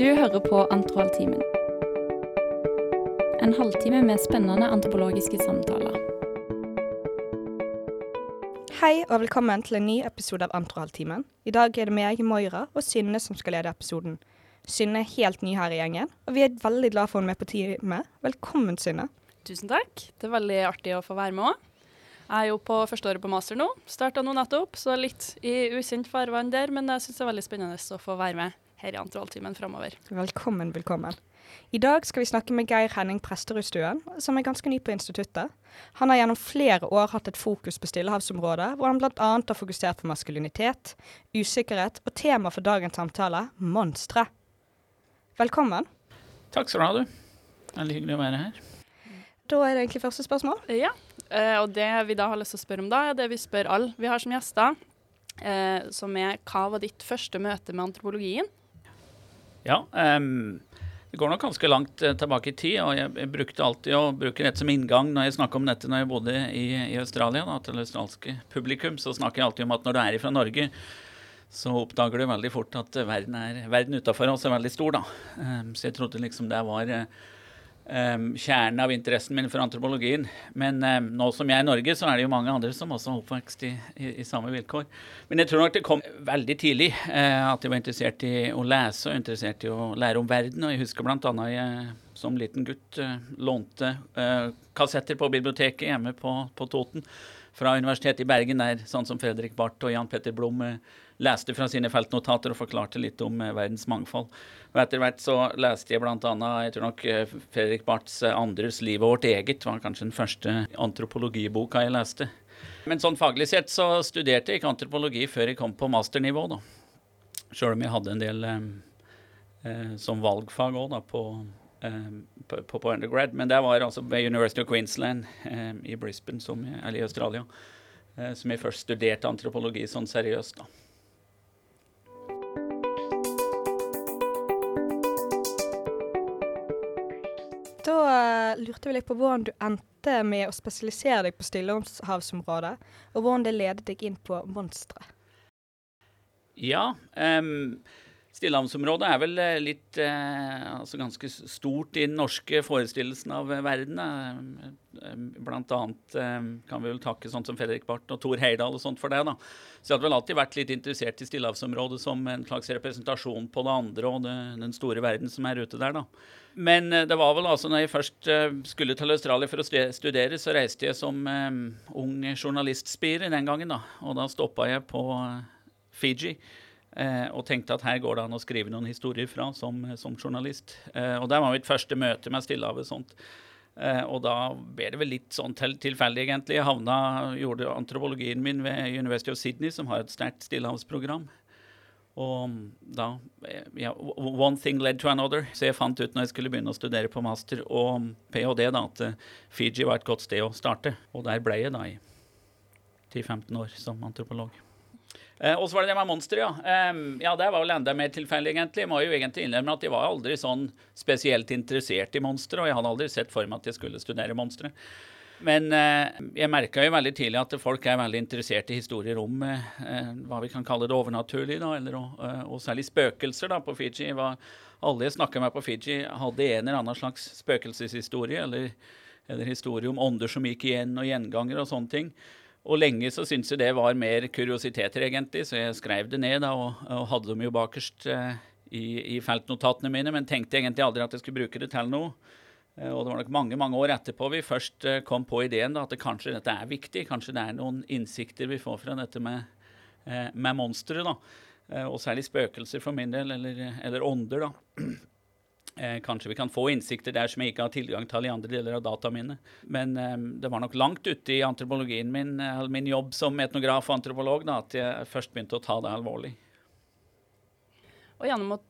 Du hører på Antroaltimen. En halvtime med spennende antropologiske samtaler. Hei og velkommen til en ny episode av Antroaltimen. I dag er det meg, Moira, og Synne som skal lede episoden. Synne er helt ny her i gjengen, og vi er veldig glad for henne med på teamet. Velkommen, Synne. Tusen takk. Det er veldig artig å få være med òg. Jeg er jo på første året på master nå. Starta nå nettopp, så litt i ukjent farvann der, men jeg syns det er veldig spennende å få være med her i Antroaltimen framover. Velkommen, velkommen. I dag skal vi snakke med Geir Henning Presterudstuen, som er ganske ny på instituttet. Han har gjennom flere år hatt et fokus på Stillehavsområdet, hvor han bl.a. har fokusert på maskulinitet, usikkerhet og tema for dagens samtale monstre. Velkommen. Takk skal du ha, du. Veldig hyggelig å være her. Da er det egentlig første spørsmål. Ja, eh, og det vi da har lyst til å spørre om da, er det vi spør alle vi har som gjester, eh, som er hva var ditt første møte med antropologien? Ja, Um, det går nok ganske langt eh, tilbake i tid, og jeg, brukte alltid å bruke dette som inngang når jeg snakka om dette når jeg bodde i, i Australia, da, til australske publikum. Så snakker jeg alltid om at når du er fra Norge, så oppdager du veldig fort at verden, er, verden utafor oss er veldig stor, da. Um, så jeg trodde liksom det var eh, em, kjernen av interessen min for antropologien. Men um, nå som jeg er i Norge, så er det jo mange andre som også er oppvokst i, i, i samme vilkår. Men jeg tror nok det kom veldig tidlig uh, at jeg var interessert i å lese og interessert i å lære om verden. Og jeg husker bl.a. jeg som liten gutt uh, lånte uh, kassetter på biblioteket hjemme på, på Toten fra Universitetet i Bergen, der sånn som Fredrik Barth og Jan Petter Blom eh, leste fra sine feltnotater og forklarte litt om eh, verdens mangfold. Og etter hvert så leste jeg bl.a. jeg tror nok eh, Fredrik Barths eh, 'Andres liv og vårt eget' var kanskje den første antropologiboka jeg leste. Men sånn faglig sett så studerte jeg ikke antropologi før jeg kom på masternivå, da. Sjøl om jeg hadde en del eh, som valgfag òg, da, på, eh, på, på, på undergrad. Men det var altså ved University of Queensland eh, i Brisbane, jeg, eller i Australia, som jeg først studerte antropologi sånn seriøst, da. Lurte vi litt på hvordan du endte med å spesialisere deg på stillehavsområdet, og hvordan det ledet deg inn på monstre. Ja. Um, Stillehavsområdet er vel eh, litt eh, altså ganske stort i den norske forestillelsen av eh, verden. Blant annet eh, kan vi vel takke sånn som Fredrik Barth og Thor Heyerdahl og sånt for det. da. Så jeg hadde vel alltid vært litt interessert i Stillehavsområdet som en slags representasjon på det andre og det, den store verden som er ute der, da. Men eh, det var vel altså når jeg først eh, skulle til Australia for å studere, så reiste jeg som um, ung journalistspire den gangen, da. Og da stoppa jeg på Fiji. Eh, og tenkte at her går det an å skrive noen historier fra som, som journalist. Eh, og der var mitt første møte med Stillehavet. sånt. Og da ble det vel litt sånn til, tilfeldig, egentlig. Jeg havna, gjorde antropologien min ved University of Sydney, som har et sterkt stillehavsprogram. Og da eh, ja, One thing led to another. Så jeg fant ut når jeg skulle begynne å studere på master og ph.d., da, at eh, Fiji var et godt sted å starte. Og der ble jeg da i 10-15 år som antropolog. Eh, og så var det det med monstre, ja. Eh, ja, det var vel enda mer tilfeldig, egentlig. Jeg må jo egentlig innrømme at jeg var aldri sånn spesielt interessert i monstre, og jeg hadde aldri sett for meg at jeg skulle studere monstre. Men eh, jeg merka jo veldig tidlig at folk er veldig interessert i historier om eh, eh, hva vi kan kalle det overnaturlige, da, eller, og, og særlig spøkelser da, på Fiji. Hva, alle jeg snakka med på Fiji, hadde en eller annen slags spøkelseshistorie, eller, eller historie om ånder som gikk igjen, og gjengangere og sånne ting. Og lenge så syntes jeg det var mer kuriositeter, egentlig, så jeg skrev det ned da, og, og hadde dem jo bakerst eh, i, i feltnotatene mine, men tenkte egentlig aldri at jeg skulle bruke det til noe. Eh, Og det var nok mange mange år etterpå vi først eh, kom på ideen da, at det kanskje dette er viktig. Kanskje det er noen innsikter vi får fra dette med, eh, med monstre. Og særlig spøkelser for min del, eller, eller ånder. da. Kanskje vi kan få innsikter der som jeg ikke har tilgang til i andre deler av dataminnet. Men det var nok langt ute i antropologien min, eller min jobb som etnograf og antropolog, da, at jeg først begynte å ta det alvorlig. Og gjennom å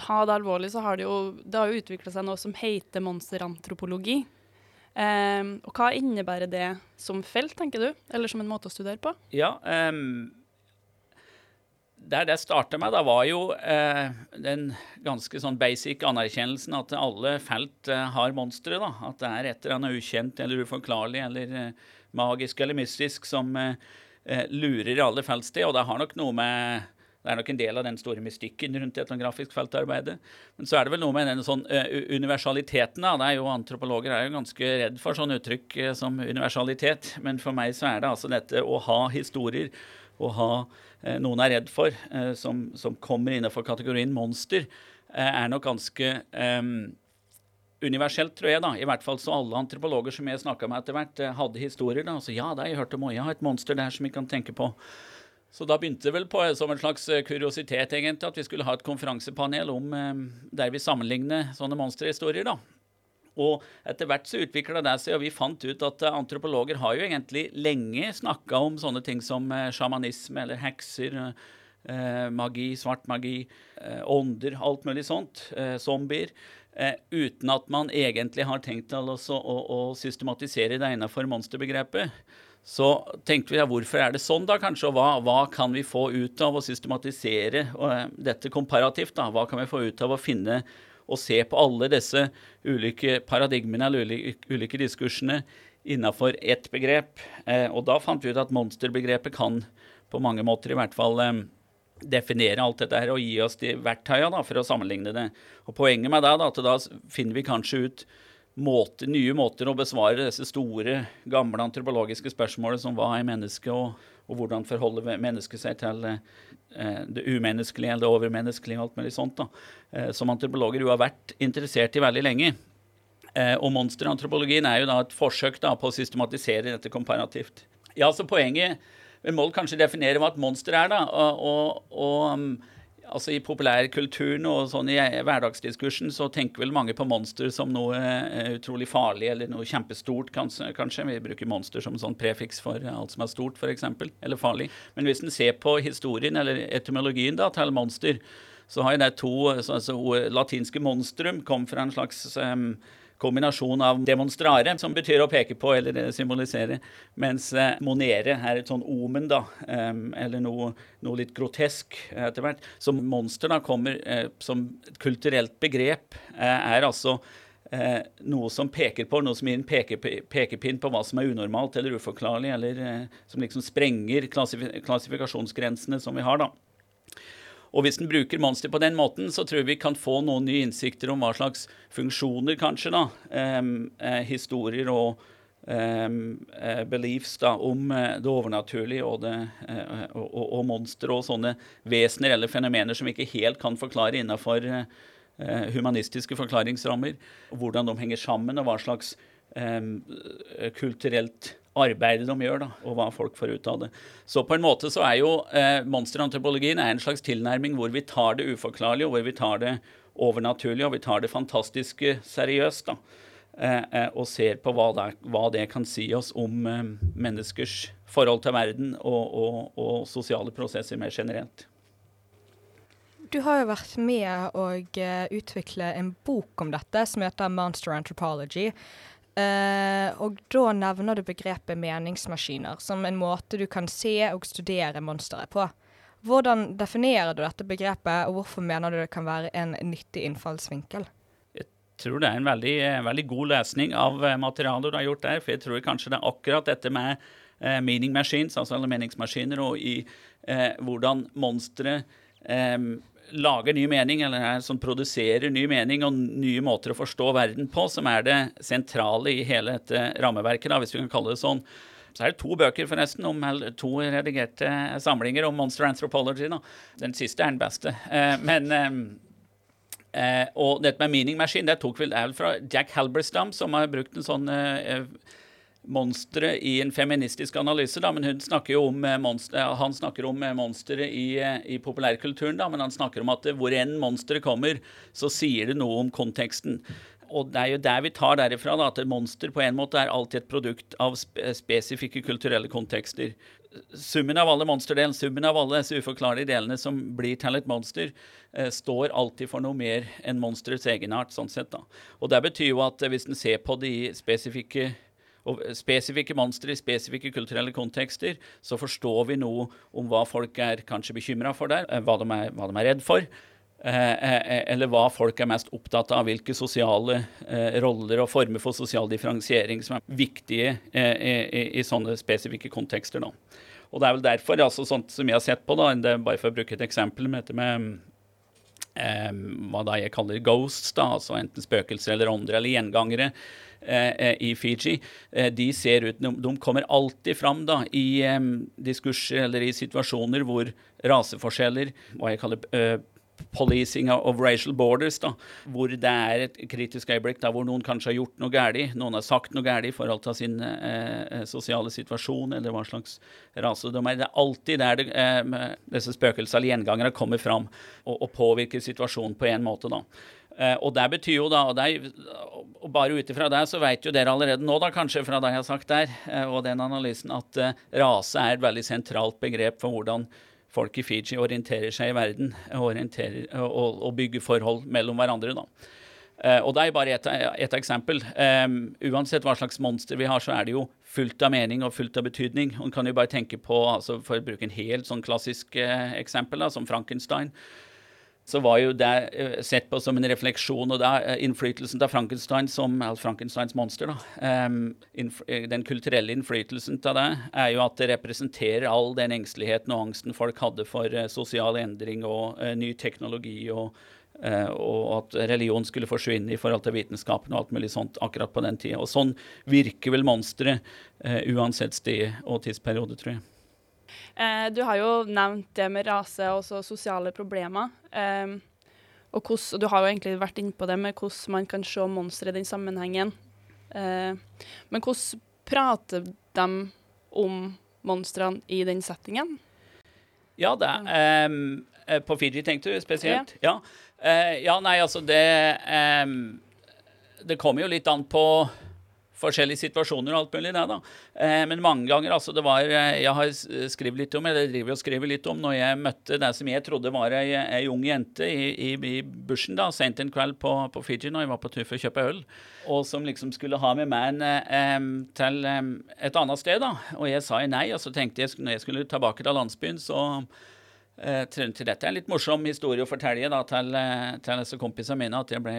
ta det alvorlig, så har det jo, det jo utvikla seg noe som heter monsterantropologi. Um, og hva innebærer det som felt, tenker du? Eller som en måte å studere på? Ja, um, der det starta med, da var jo uh, den ganske sånn basic anerkjennelsen at alle felt uh, har monstre. da, At det er et eller annet ukjent eller uforklarlig eller uh, magisk eller mystisk som lurer alle feltsted. Og det har nok noe med Det er nok en del av den store mystikken rundt etnografisk feltarbeidet. Men så er det vel noe med den sånn universaliteten. da. Det er jo Antropologer er jo ganske redd for sånn uttrykk som universalitet. Men for meg så er det altså dette å ha historier, å ha noen er redd for, som, som, kommer innenfor kategorien monster, er nok ganske um, universelt, tror jeg. da. I hvert fall så alle antropologer som jeg snakka med etter hvert, hadde historier. da. altså ja, har jeg hørt om, har et monster der som vi kan tenke på. Så da begynte det vel på som en slags eh, kuriositet egentlig, at vi skulle ha et konferansepanel om eh, der vi sammenligner sånne monsterhistorier. da. Og etter hvert så utvikla det seg, og vi fant ut at eh, antropologer har jo egentlig lenge snakka om sånne ting som sjamanisme eller hekser, magi, svart magi, ånder, alt mulig sånt. zombier. uten at man egentlig har tenkt til å, å, å systematisere det innafor monsterbegrepet. Så tenkte vi ja, hvorfor er det sånn, da, kanskje? Og hva, hva kan vi få ut av å systematisere uh, dette komparativt? da? Hva kan vi få ut av å finne og se på alle disse ulike paradigmene eller ulike, ulike diskursene innafor ett begrep? Eh, og da fant vi ut at monsterbegrepet kan på mange måter i hvert fall eh, definere alt dette her og gi oss de verktøyene for å sammenligne det. Og Poenget med det er at da finner vi kanskje ut måte, nye måter å besvare disse store, gamle antropologiske spørsmålene som hva er mennesket, og, og, hvordan forholder mennesket seg til eh, det umenneskelige eller det overmenneskelige og alt mulig sånt, da, eh, som antropologer jo har vært interessert i veldig lenge. Eh, og monsterantropologien er jo da et forsøk da, på å systematisere dette komparativt. Ja, så Poenget Vi må kanskje definere hva et monster er. da, og, og, og um, altså I populærkulturen og sånn i hverdagsdiskursen så tenker vel mange på monster som noe uh, utrolig farlig eller noe kjempestort, kanskje. Vi bruker monster som sånn prefiks for alt som er stort, f.eks., eller farlig. Men hvis en ser på historien eller etymologien da, til monster, så har jo det to altså, Latinske monstrum kom fra en slags um, kombinasjon av demonstrare, som betyr å peke på eller symbolisere, mens eh, monere er et sånn omen, da, eller noe, noe litt grotesk etter hvert. Så monster da kommer eh, som et kulturelt begrep, eh, er altså Eh, noe som peker på, noe som gir en pekepinn på hva som er unormalt eller uforklarlig, eller eh, som liksom sprenger klassifikasjonsgrensene som vi har. da. Og hvis en bruker monster på den måten, så tror jeg vi kan få noen nye innsikter om hva slags funksjoner, kanskje, da, eh, historier og eh, beliefs da, om eh, det overnaturlige og, det, eh, og, og, og monstre og sånne vesener eller fenomener som vi ikke helt kan forklare innafor eh, humanistiske forklaringsrammer. Hvordan de henger sammen, og hva slags eh, kulturelt arbeidet de gjør, da, og hva folk får ut av det. Så på en måte så er jo eh, monsterantropologien en slags tilnærming hvor vi tar det uforklarlige, og hvor vi tar det overnaturlige, og vi tar det fantastiske seriøst. da, eh, eh, Og ser på hva det, hva det, kan si oss om eh, menneskers forhold til verden og, og, og, sosiale prosesser mer generelt. Du har jo vært med å uh, utvikle en bok om dette som heter Monster Anthropology. Uh, og da nevner du begrepet meningsmaskiner som en måte du kan se og studere monsteret på. Hvordan definerer du dette begrepet, og hvorfor mener du det kan være en nyttig innfallsvinkel? Jeg tror det er en veldig, veldig god lesning av eh, materialet du har gjort der. For jeg tror kanskje det er akkurat dette med uh, meaning machines, altså meningsmaskiner, og i uh, hvordan monstre um, lager ny mening, eller er, som produserer ny mening og nye måter å forstå verden på, som er det sentrale i hele dette rammeverket, da, hvis vi kan kalle det sånn. Så er det to bøker forresten, om, to redigerte samlinger om monster anthropology. Da. Den siste er den beste. Eh, men eh, eh Og dette med meaning machine det tok vel, fra Jack Halberstam, som har brukt en sånn monstre i en feministisk analyse, da, men snakker om monster, han snakker om eh, monstre i, eh, i, populærkulturen, da, men han snakker om at hvor enn monsteret kommer, så sier det noe om konteksten. Og det er jo der vi tar derifra da, at monster på en måte er alltid et produkt av spesifikke kulturelle kontekster. Summen av alle monsterdelen, summen av alle disse uforklarlige delene som blir til et monster, eh, står alltid for noe mer enn monsterets egenart. sånn sett da. Og Det betyr jo at hvis en ser på de spesifikke og spesifikke monstre i spesifikke kulturelle kontekster, så forstår vi noe om hva folk er kanskje bekymra for der, eh, hva de er, hva de er redd for. Eh, eh, eller hva folk er mest opptatt av, hvilke sosiale roller og former for sosial differensiering som er viktige i, i, i sånne spesifikke kontekster. nå. Og det er vel derfor, altså sånt som jeg har sett på, da, bare for å bruke et eksempel med dette med eh, hva da jeg kaller ghosts, da, altså enten spøkelser eller ånder eller gjengangere eh, eh i Fiji. Eh, de ser ut, de, kommer alltid fram da, i eh, diskurser eller i situasjoner hvor raseforskjeller, hva jeg kaller eh, policing of racial borders, da, hvor det er et kritisk øyeblikk da, hvor noen kanskje har gjort noe galt, noen har sagt noe galt i forhold til sin eh, eh, sosiale situasjon, eller hva slags rase de er. Det er alltid der det, eh, disse spøkelsene eller gjengangerne kommer fram og, og, påvirker situasjonen på en måte. da. Eh, og det betyr jo da, og, det, og bare ut ifra det, så vet jo dere allerede nå, da, kanskje fra det jeg har sagt der, eh, og den analysen, at eh, rase er et veldig sentralt begrep for hvordan folk i Fiji orienterer seg i verden og, og, og bygger forhold mellom hverandre. da. Og Det er bare ett eksempel. Um, uansett hva slags monster vi har, så er det jo fullt av mening og fullt av betydning. Man kan jo bare tenke på, altså for å bruke en helt sånn klassisk uh, eksempel, da, som Frankenstein så var jo det eh, sett på som en refleksjon, og da eh, innflytelsen av Frankenstein som Frankensteins monster, da, um, den kulturelle innflytelsen av det, er jo at det representerer all den engsteligheten og angsten folk hadde for uh, sosial endring og uh, ny teknologi, og, uh, og, at religion skulle forsvinne i forhold til vitenskapen og alt mulig sånt akkurat på den tida. Og sånn virker vel monsteret uansett sted og tidsperiode, tror jeg. Eh, du har jo nevnt det med rase og sosiale problemer. Eh, og, hos, du har jo egentlig vært inne på det med hvordan man kan se monstre i den sammenhengen. Eh, men hvordan prater de om monstrene i den settingen? Ja, det um, På Fiji, tenkte du spesielt? Ja. Ja. Uh, ja, nei, altså det um, Det kommer jo litt an på forskjellige situasjoner og alt mulig. Det, da. Eh, men mange ganger altså det var, eh, Jeg har skrevet litt om, eller driver og skriver litt om når jeg møtte det som jeg trodde var ei, ei ung jente i, i, i bushen da, sent en kveld på, på, Fiji når jeg var på tur for å kjøpe øl, og som liksom skulle ha med meg eh, til eh, et annet sted. da, Og jeg sa nei, og så tenkte jeg når jeg skulle tilbake til landsbyen, så til, til, dette er en litt morsom historie å fortelle da, til, eh, til disse kompisene mine. At jeg ble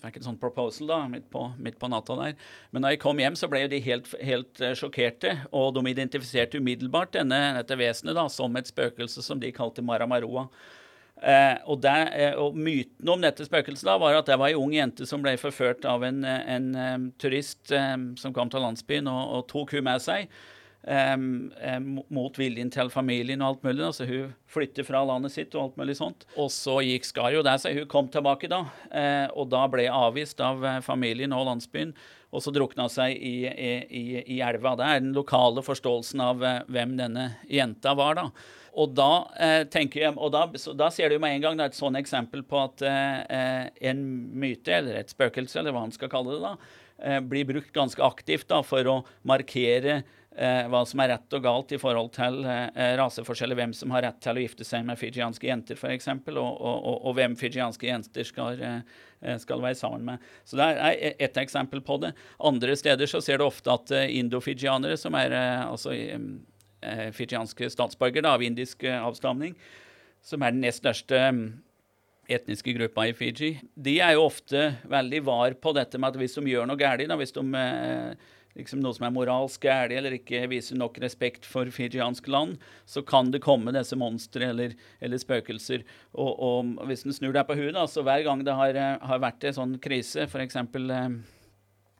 fikk en sånn proposal da, midt på, midt på, natta der. Men da jeg kom hjem, så ble de helt, helt uh, sjokkerte. Og de identifiserte umiddelbart denne, dette vesenet da, som et spøkelse som de kalte Maramaroa. Eh, og, det, eh, og, Myten om dette spøkelset da, var at det var ei ung jente som ble forført av en, en, en turist eh, som kom til landsbyen og, og tok hun med seg um, mot viljen til familien og alt mulig. Altså hun flytter fra landet sitt og alt mulig sånt. Og så gikk skar jo der seg. Hun kom tilbake da, uh, og da ble avvist av uh, familien og landsbyen. Og så drukna seg i, i, i, elva. Det er den lokale forståelsen av uh, hvem denne jenta var, da. Og da tenker jeg, og da, da ser du med en gang det er et sånn eksempel på at en myte, eller et spøkelse, eller hva man skal kalle det, da, blir brukt ganske aktivt da, for å markere eh, hva som er rett og galt i forhold til eh, raseforskjeller, hvem som har rett til å gifte seg med fijianske jenter f.eks., og, og, og, og hvem fijianske jenter skal, eh, skal, være sammen med. Så Det er ett eksempel på det. Andre steder så ser du ofte at eh, indofijianere, som er eh, altså eh, fijianske statsborgere av indisk avstamning, som er den nest største etniske gruppa i Fiji, de er jo ofte veldig var på dette med at hvis de gjør noe galt, hvis de eh, liksom noe som er moralsk galt, eller ikke viser nok respekt for fijiansk land, så kan det komme disse monstre eller, eller, spøkelser. Og, og, hvis en snur deg på huet, så hver gang det har, har vært en sånn krise, f.eks. Eh,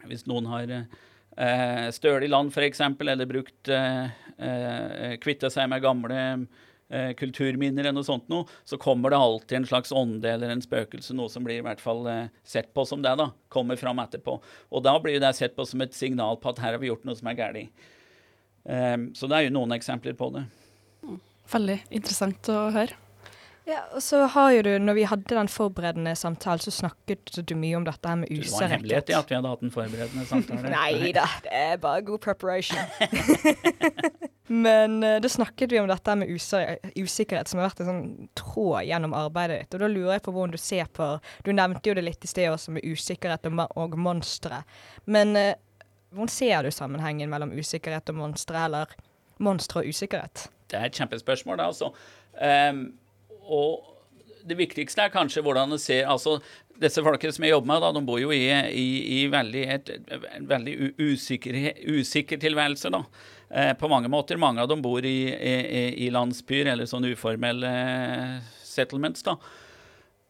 hvis noen har eh, i land, f.eks., eller brukt eh, eh, kvitta seg med gamle eh, kulturminner eller noe sånt noe, så kommer det alltid en slags ånde eller en spøkelse, noe som blir i hvert fall eh, sett på som det, da. Kommer fram etterpå. Og da blir det sett på som et signal på at her har vi gjort noe som er galt. Eh, så det er jo noen eksempler på det. Veldig interessant å høre. Ja, og så har jo du, når vi hadde den forberedende samtalen, så snakket du mye om dette her med usikkerhet. Det var en hemmelighet i at vi hadde hatt en forberedende samtale. Nei da, det er bare god preparation. Men uh, da snakket vi om dette med usikkerhet, som har vært en sånn tråd gjennom arbeidet ditt. Og da lurer jeg på hvordan du ser på Du nevnte jo det litt i sted også, med usikkerhet og, og monstre. Men uh, hvordan ser du sammenhengen mellom usikkerhet og monstre, eller monstre og usikkerhet? Det er et kjempespørsmål, da, altså. Um, og det viktigste er kanskje hvordan det ser altså Disse folkene som jeg jobber med, da, de bor jo i, i, i veldig, et, et, veldig usikker, usikker tilværelse. da. Eh, på mange måter. Mange av dem bor i, i, i landsbyer eller sånne uformelle settlements. da.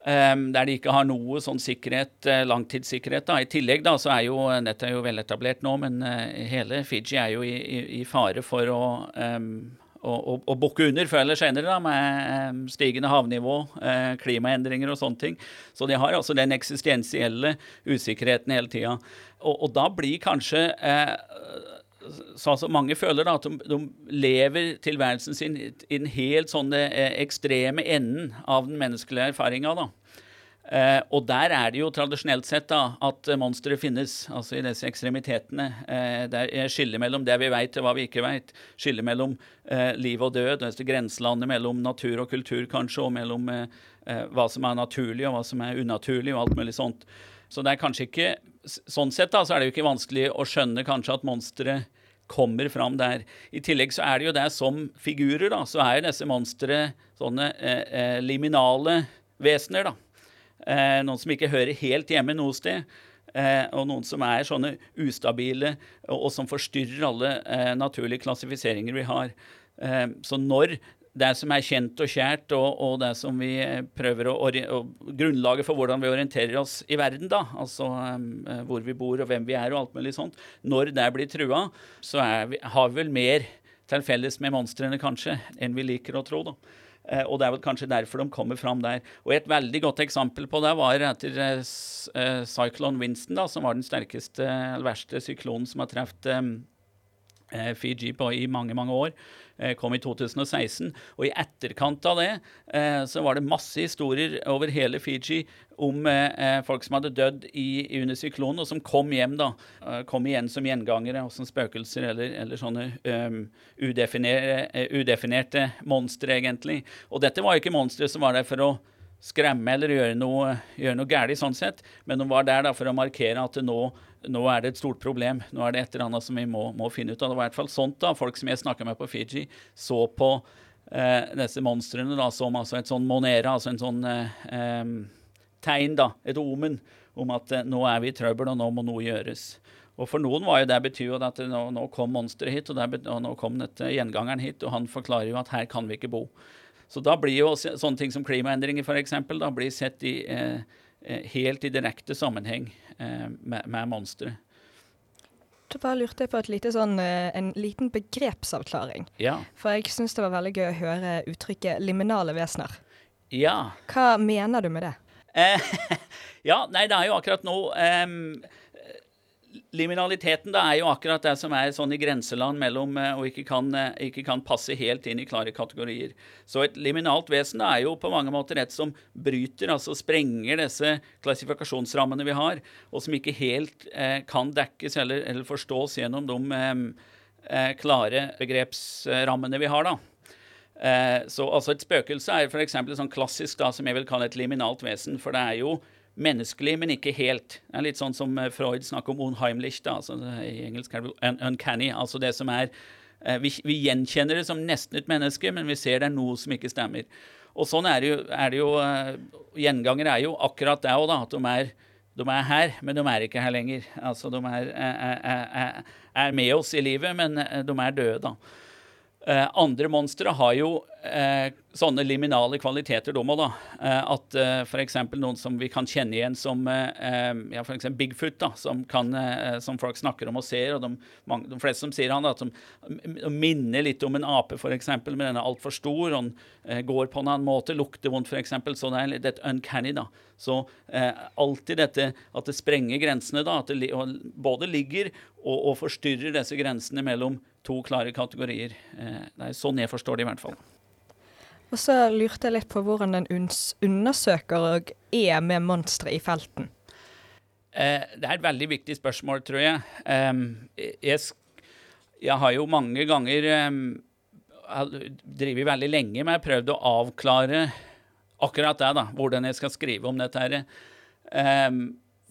Um, der de ikke har noe sånn sikkerhet, uh, langtidssikkerhet. da. I tillegg da, så er jo nettet er jo veletablert nå, men uh, hele Fiji er jo i, i, i fare for å um, å, bukke under før eller senere da, med stigende havnivå, uh, klimaendringer og sånne ting. Så de har altså den eksistensielle usikkerheten hele tida. Og, og, da blir kanskje eh, sånn som mange føler, da, at de, de, lever tilværelsen sin i den helt sånne eh, ekstreme enden av den menneskelige erfaringa. Eh, og der er det jo tradisjonelt sett da, at monstre finnes, altså i disse ekstremitetene. Eh, er skillet mellom det vi veit og hva vi ikke veit. Skillet mellom eh, liv og død, dette grenselandet mellom natur og kultur kanskje, og mellom eh, eh, hva som er naturlig og hva som er unaturlig og alt mulig sånt. Så det er kanskje ikke Sånn sett da, så er det jo ikke vanskelig å skjønne kanskje at monstre kommer fram der. I tillegg så er det jo det som figurer, da, så er jo disse monstre sånne eh, liminale vesener, da. Eh, noen som ikke hører helt hjemme noe sted. Eh, og noen som er sånne ustabile, og, og som forstyrrer alle eh, naturlige klassifiseringer vi har. Eh, så når det som er kjent og kjært, og, og det som vi prøver å Grunnlaget for hvordan vi orienterer oss i verden, da, altså um, hvor vi bor og hvem vi er og alt mulig sånt, når det blir trua, så vi, har vi vel mer til felles med monstrene, kanskje, enn vi liker å tro. da. Eh, og det er vel kanskje derfor de kommer fram der. Og et veldig godt eksempel på det var etter eh, eh, Cyclone Winston, da, som var den sterkeste, verste syklonen som har truffet Fiji på i mange, mange år. Eh, kom i 2016. Og i etterkant av det eh, så var det masse historier over hele Fiji om eh, folk som hadde dødd i, under syklonen, og som kom hjem, da. Kom igjen som gjengangere og som spøkelser eller, eller sånne um, udefinerte, udefinerte monstre, egentlig. Og dette var jo ikke monstre som var der for å skremme eller gjøre noe, gjøre noe galt, sånn sett, men de var der da for å markere at nå nå er det et stort problem. Nå er det et eller annet som vi må, må finne ut av. Det var i hvert fall sånt da, Folk som jeg snakka med på Fiji, så på eh, disse monstrene som altså et sånn monera, altså en sånn eh, tegn, da, et omen, om at eh, nå er vi i trøbbel, og nå må noe gjøres. Og For noen var jo det betyr jo at nå, nå kom monsteret hit, og, der, og, nå kom dette gjengangeren hit, og han forklarer jo at her kan vi ikke bo. Så da blir jo sånne ting som klimaendringer f.eks. da blir sett i eh, Eh, helt i direkte sammenheng eh, med, med monstre. Bare lurte jeg på lite sånn, eh, en liten begrepsavklaring. Ja. For jeg syns det var veldig gøy å høre uttrykket 'liminale vesener'. Ja. Hva mener du med det? ja, nei, det er jo akkurat nå um, liminaliteten da er jo akkurat det som er sånn i grenseland mellom eh, og ikke kan, eh, ikke kan, passe helt inn i klare kategorier. Så et liminalt vesen er jo på mange måter et som bryter, altså sprenger disse klassifikasjonsrammene vi har, og som ikke helt eh, kan dekkes eller, eller, forstås gjennom de eh, eh klare begrepsrammene vi har. da. Eh, så altså Et spøkelse er f.eks. sånn klassisk da, som jeg vil kalle et liminalt vesen. For det er jo menneskelig, men ikke helt. Det er litt sånn som eh, Freud snakker om unheimlich, da, altså i engelsk er det un uncanny. Altså det som er eh, vi, vi, gjenkjenner det som nesten et menneske, men vi ser det er noe som ikke stemmer. Og sånn er det jo, er det jo gjengangere Gjenganger er jo akkurat det òg, da. At de er, de er, her, men de er ikke her lenger. Altså de er, er, er, med oss i livet, men de er døde, da. Andre monstre har jo uh, sånne liminale kvaliteter, da da. Eh, at eh, f.eks. noen som vi kan kjenne igjen som eh, ja, for Bigfoot, da, som, kan, som, folk snakker om og ser. og De, mange, de fleste som sier han da, at de minner litt om en ape, f.eks., men den er altfor stor. og den går på en annen måte, lukter vondt, f.eks. Så det er litt uncanny. da. Så alltid dette at det sprenger grensene, da, at det både ligger og, og forstyrrer disse grensene mellom to klare kategorier. Eh, det er sånn jeg forstår det, i hvert fall. Og så lurte jeg litt på hvordan en undersøker er med monstre i felten. Eh, det er et veldig viktig spørsmål, tror jeg. Eh, jeg, jeg, har jo mange ganger um, drevet veldig lenge med prøvd å avklare akkurat det, da, hvordan jeg skal skrive om dette. her.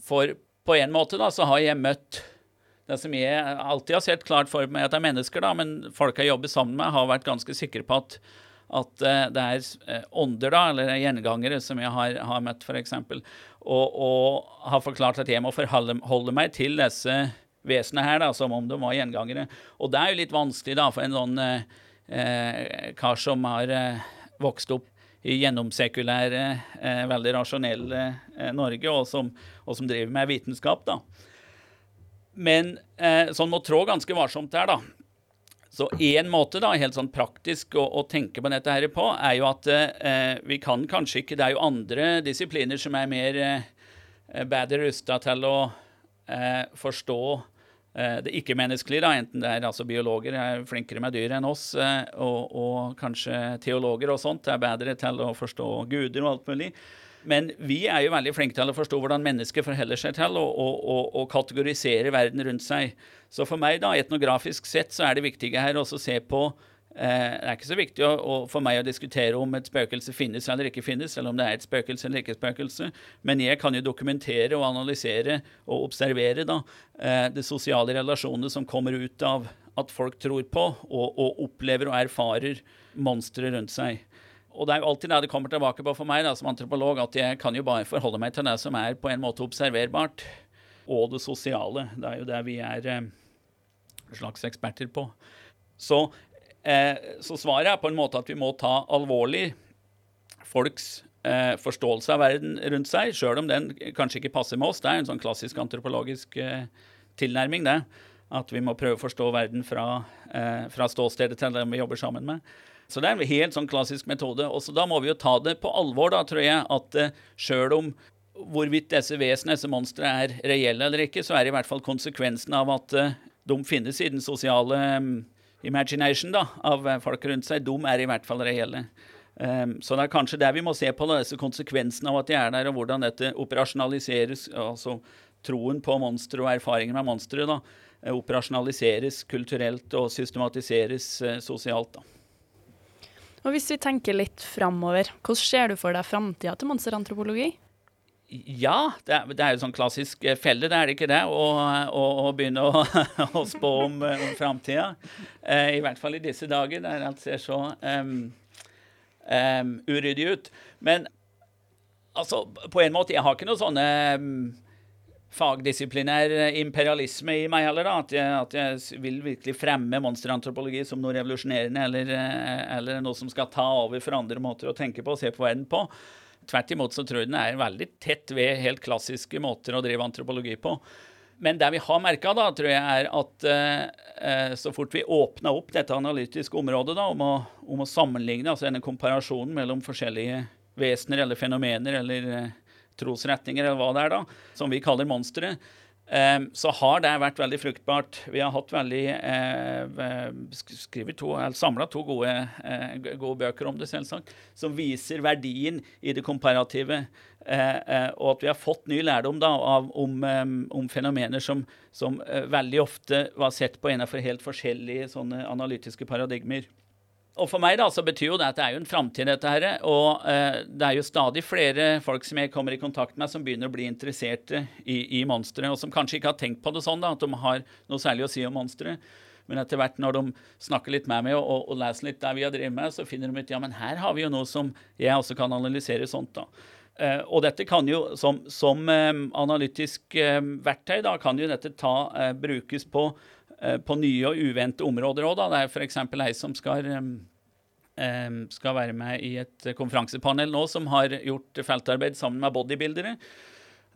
For på en måte da, så har jeg møtt det som jeg alltid har sett klart for meg at det er mennesker, da, men folk jeg jobber sammen med, har vært ganske sikre på at, at uh, det er uh, ånder, da, eller gjengangere, som jeg har, har møtt, f.eks. Og, og har forklart at jeg må forholde meg til disse vesenene her, da, som om de var gjengangere. Og det er jo litt vanskelig da, for en sånn eh, kar som har eh, vokst opp i gjennomsekulære, eh, veldig rasjonelle eh, Norge, og som, og som, driver med vitenskap. da. Men eh, sånn må trå ganske varsomt her, da. Så én måte da, helt sånn praktisk å, å, tenke på dette her på, er jo at eh, vi kan kanskje ikke Det er jo andre disipliner som er mer eh, bedre rusta til å eh, forstå Eh, det ikke-menneskelige, da, enten det er altså biologer er flinkere med dyr enn oss, eh, og, og, kanskje teologer og sånt er bedre til å forstå guder og alt mulig. Men vi er jo veldig flinke til å forstå hvordan mennesker forholder seg til og kategorisere verden rundt seg. Så for meg, da, etnografisk sett, så er det viktige her å se på Eh, det er ikke så viktig å, å, for meg å diskutere om et spøkelse finnes eller ikke finnes, eller om det er et spøkelse eller ikke et spøkelse, men jeg kan jo dokumentere og analysere og observere da, eh, de sosiale relasjonene som kommer ut av at folk tror på og, og opplever og erfarer monstre rundt seg. Og det er jo alltid det det kommer tilbake på for meg da, som antropolog, at jeg kan jo bare forholde meg til det som er på en måte observerbart, og det sosiale. Det er jo det vi er eh, slags eksperter på. Så Eh, så svaret er på en måte at vi må ta alvorlig folks eh, forståelse av verden rundt seg, sjøl om den kanskje ikke passer med oss. Det er en sånn klassisk antropologisk eh, tilnærming, det. At vi må prøve å forstå verden fra, fra ståstedet til dem vi jobber sammen med. Så det er en helt sånn klassisk metode. Og så da må vi jo ta det på alvor, da, tror jeg, at uh, sjøl om hvorvidt disse vesenene, disse monstre, er reelle eller ikke, så er i hvert fall konsekvensen av at uh, de finnes i den sosiale um, imagination da, av eh, folk rundt seg, de er i hvert fall reelle. Um, så det er kanskje der vi må se på da, disse konsekvensene av at de er der, og hvordan dette operasjonaliseres, altså troen på monstre og erfaringer med monstre, da, eh, operasjonaliseres kulturelt og systematiseres sosialt. da. Og Hvis vi tenker litt framover, hvordan ser du for deg framtida til monsterantropologi? Ja, det er, det er jo sånn klassisk eh, felle, det er det ikke det? Å, å, å begynne å, å, spå om, eh, om framtida. Eh, I hvert fall i disse dager, der alt ser så um, um, uryddig ut. Men altså, på en måte, jeg har ikke noe sånne um, fagdisiplinær imperialisme i meg heller. da, at jeg, at jeg, vil virkelig fremme monsterantropologi som noe revolusjonerende eller, eller noe som skal ta over for andre måter å tenke på og se på verden på. Tvert imot så tror jeg den er veldig tett ved helt klassiske måter å drive antropologi på. Men det vi har merka, tror jeg, er at eh, så fort vi åpna opp dette analytiske området da, om, å, om å sammenligne, altså denne komparasjonen mellom forskjellige vesener eller fenomener eller eh, trosretninger eller hva det er, da, som vi kaller monstre, Ehm, så har det vært veldig fruktbart. Vi har hatt veldig eh, to, samla to gode, eh, gode, bøker om det, selvsagt, som viser verdien i det komparative. Eh, og at vi har fått ny lærdom da, om, om, fenomener som, som veldig ofte var sett på innenfor helt forskjellige sånne analytiske paradigmer. Og for meg da, så betyr jo det at det er jo en framtid, dette her. Og eh, det er jo stadig flere folk som jeg kommer i kontakt med, som begynner å bli interesserte i, i monstre, og som kanskje ikke har tenkt på det sånn, da, at de har noe særlig å si om monstre. Men etter hvert når de snakker litt med meg og, og, leser litt der vi har drevet med, så finner de ut ja, men her har vi jo noe som jeg også kan analysere sånt. da. Uh, og dette kan jo, som, som um, analytisk uh, verktøy, da, kan jo dette ta, uh, brukes på Eh, på nye og uvente områder òg. Det er f.eks. ei som skal, skal være med i et konferansepanel nå, som har gjort feltarbeid sammen med bodybuildere.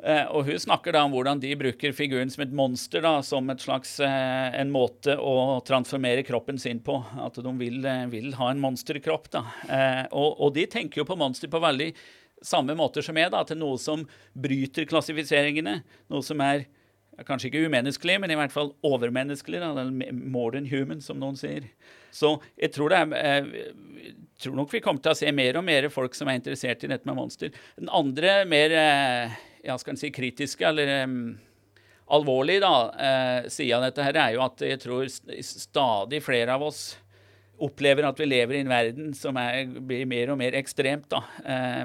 Uh, og Hun snakker da om hvordan de bruker figuren som et monster, da, som et slags, uh, en måte å transformere kroppen sin på. At de vil, vil ha en monsterkropp. da. Og, og, de tenker jo på monster på veldig samme måter som jeg, da, til noe som bryter klassifiseringene. Noe som er Kanskje ikke umenneskelig, men i hvert fall overmenneskelig. Da, more than human, som noen sier. Så jeg tror, er, jeg eh, tror, nok vi kommer til å se mer og mer folk som er interessert i dette med monster. Den andre mer eh, ja, skal si, kritiske eller um, alvorlige da, sida av dette her er jo at jeg tror stadig flere av oss opplever at vi lever i en verden som er, blir mer og mer ekstremt. da,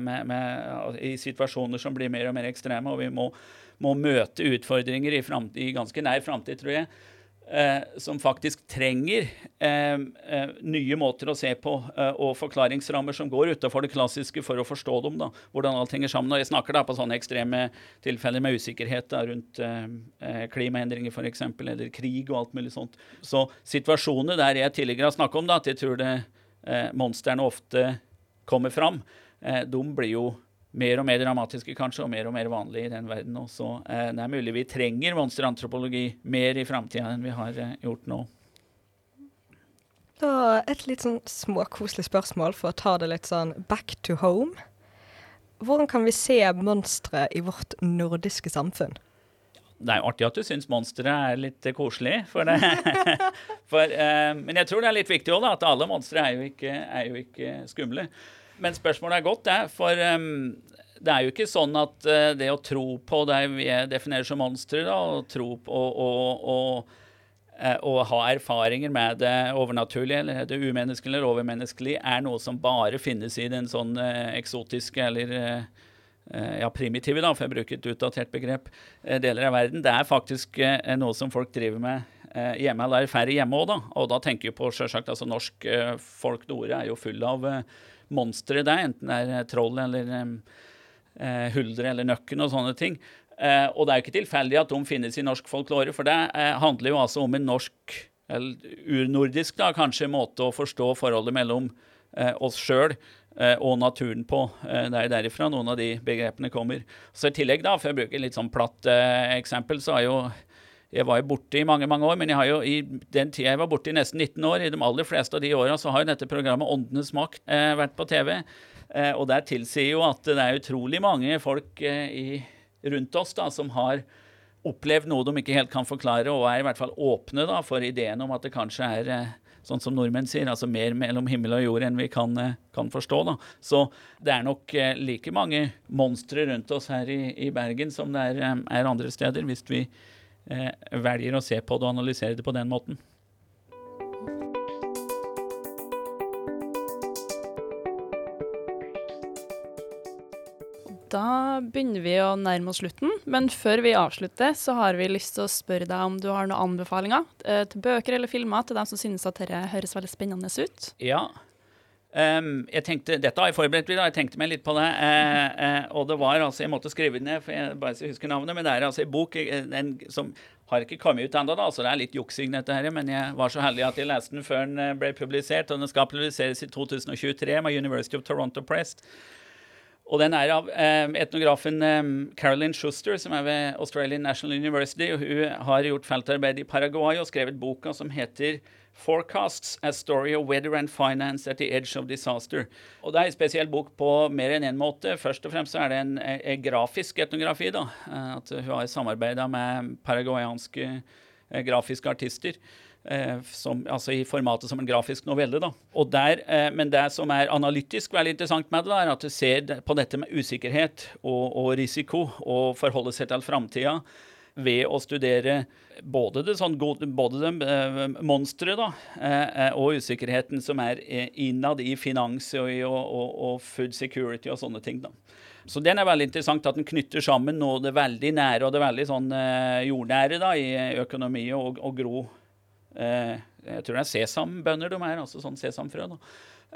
med, med, I situasjoner som blir mer og mer ekstreme. og vi må må møte utfordringer i, i ganske nær framtid, tror jeg. eh, som faktisk trenger eh, eh, nye måter å se på eh, og forklaringsrammer som går utenfor det klassiske for å forstå dem. da, Hvordan alt henger sammen. Og jeg snakker da på sånne ekstreme tilfeller med usikkerhet da, rundt eh, eh, klimaendringer f.eks., eller krig og alt mulig sånt. Så situasjoner der jeg tidligere har snakket om da, at jeg tror det monstrene ofte kommer fram, de blir jo mer og mer dramatiske kanskje, og mer og mer vanlige i den verden. også. eh, det er mulig vi trenger monsterantropologi mer i framtida enn vi har eh, gjort nå. Da Et litt sånn småkoselig spørsmål for å ta det litt sånn back to home. Hvordan kan vi se monstre i vårt nordiske samfunn? Det er jo artig at du syns monstre er litt koselig. For det. for, eh, men jeg tror det er litt viktig også, da, at alle monstre er jo ikke, er jo ikke skumle. Men spørsmålet er godt, det. For um, det er jo ikke sånn at uh, det å tro på det vi definerer som monstre, da, og tro på og, og, og, uh, og, ha erfaringer med det overnaturlige eller det umenneskelige eller overmenneskelige, er noe som bare finnes i den sånn uh, eksotiske eller ja, primitive, da, for jeg bruker et utdatert begrep, deler av verden. Det er faktisk noe som folk driver med hjemme, eller er færre hjemme òg, da. Og da tenker vi på selvsagt, altså norsk folk Nore er jo full av monstre der, enten det er eh, troll eller eh, huldre eller nøkken og sånne ting. Eh, og det er jo ikke tilfeldig at de finnes i norsk folklore, for det eh, handler jo altså om en norsk, eller urnordisk da, kanskje, måte å forstå forholdet mellom eh, oss sjøl eh, og naturen på. det er derifra noen av de begrepene kommer. Så i tillegg, da, for å bruke litt sånn platt eksempel, så er jo jeg var jo borte i mange mange år, men jeg har jo i den tida jeg var borte i nesten 19 år, i de aller fleste av de åra, så har jo dette programmet Åndenes makt eh, vært på TV. Eh, og der tilsier jo at det er utrolig mange folk eh, i, rundt oss da, som har opplevd noe de ikke helt kan forklare, og er i hvert fall åpne da, for ideen om at det kanskje er eh, sånn som nordmenn sier, altså mer mellom himmel og jord enn vi kan, eh, kan forstå. Da. Så det er nok eh, like mange monstre rundt oss her i, i Bergen som det er, er andre steder, hvis vi velger å se på det og analysere det på den måten. Da begynner vi å nærme oss slutten, men før vi avslutter, så har vi lyst til å spørre deg om du har noen anbefalinger eh, til bøker eller filmer til dem som synes at dette høres veldig spennende ut? Ja, Um, jeg tenkte, Dette har jeg forberedt meg, jeg tenkte meg litt på det. Uh, uh, og det var altså, Jeg måtte skrive det ned, for jeg bare ikke husker navnet. Men det er altså en bok den, som har ikke kommet ut ennå, så det er litt juksing, dette her. Men jeg var så heldig at jeg leste den før den eh, ble publisert. Og den skal publiseres i 2023 med University of Toronto Press. Og den er av eh, etnografen eh, Carolyn Schuster, som er ved Australian National University. og Hun har gjort feltarbeid i Paraguay og skrevet boka som heter Forecasts, A Story of Weather and Finance at the Edge of Disaster. Og Det er en spesiell bok på mer enn én en måte. Først og fremst er det en, en grafisk etnografi. da, eh, At hun har samarbeida med paraguayanske eh, grafiske artister. Eh, som, altså I formatet som en grafisk novelle. da. Og der, men det som er analytisk veldig interessant med det, er at du ser på dette med usikkerhet og, og risiko, og forholde seg til framtida ved å studere både det, sånn, eh, monsteret eh, eh, og usikkerheten som er innad i finans og, og, og, food security og sånne ting. da. Så den er veldig interessant at den knytter sammen noe det veldig nære og det veldig sånn jordnære da, i økonomi og, og gro. Jeg tror det er sesambønder de er, altså sånn sesamfrø. da.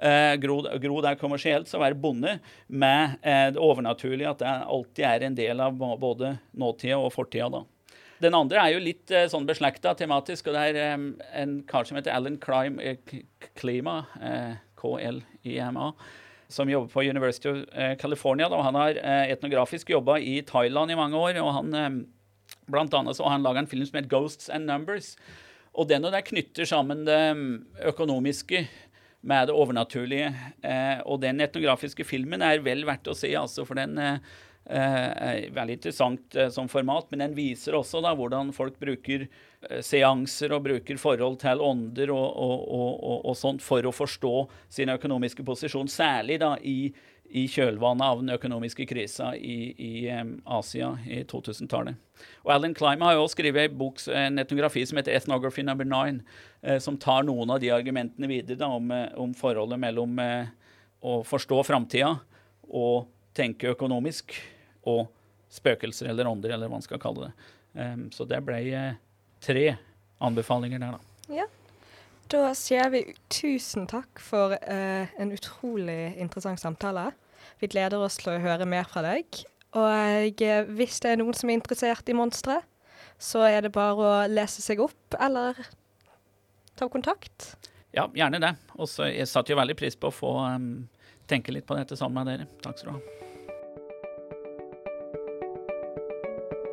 Eh, gro, gro der kommersielt, så være bonde med eh, det overnaturlige, at det alltid er en del av både nåtida og fortida. da. Den andre er jo litt eh, sånn beslekta tematisk, og det er eh, en kar som heter Alan Crime, eh, Klima, eh, KLIMA, som jobber på University of California. Da. Han har etnografisk jobba i Thailand i mange år, og han blant annet så han laga en film som heter 'Ghosts and Numbers'. Og den og der knytter sammen det økonomiske med det overnaturlige. Eh, og den etnografiske filmen er vel verdt å se, altså, for den eh, er veldig interessant eh, som format. Men den viser også da, hvordan folk bruker eh, seanser og bruker forhold til ånder og, og, og, og, sånt for å forstå sin økonomiske posisjon, særlig da i i kjølvannet av den økonomiske krisa i, i Asia i 2000-tallet. Og Alan Clime har jo også skrevet en, en etnografi som heter 'Ethnography Number Nine', eh, som tar noen av de argumentene videre da, om, eh, om, forholdet mellom eh, å forstå framtida og tenke økonomisk, og spøkelser eller ånder, eller hva man skal kalle det. Um, så det ble eh, tre anbefalinger der, da. Da sier vi tusen takk for eh, en utrolig interessant samtale. Vi gleder oss til å høre mer fra deg. Og eh, hvis det er noen som er interessert i monstre, så er det bare å lese seg opp eller ta kontakt. Ja, gjerne det. Og jeg satte jo veldig pris på å få um, tenke litt på dette sammen med dere. Takk skal du ha.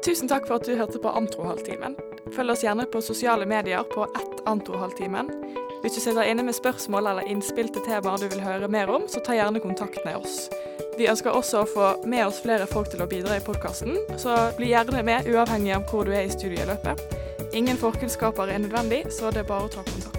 Tusen takk for at du hørte på Antrohalvtimen. Følg oss gjerne på sosiale medier på ett Antrohalvtimen. Hvis du sitter inne med spørsmål eller innspill til temaer du vil høre mer om, så ta gjerne kontakt med oss. Vi ønsker også å få med oss flere folk til å bidra i podkasten, så bli gjerne med uavhengig av hvor du er i studieløpet. Ingen forkunnskaper er nødvendig, så det er bare å ta kontakt.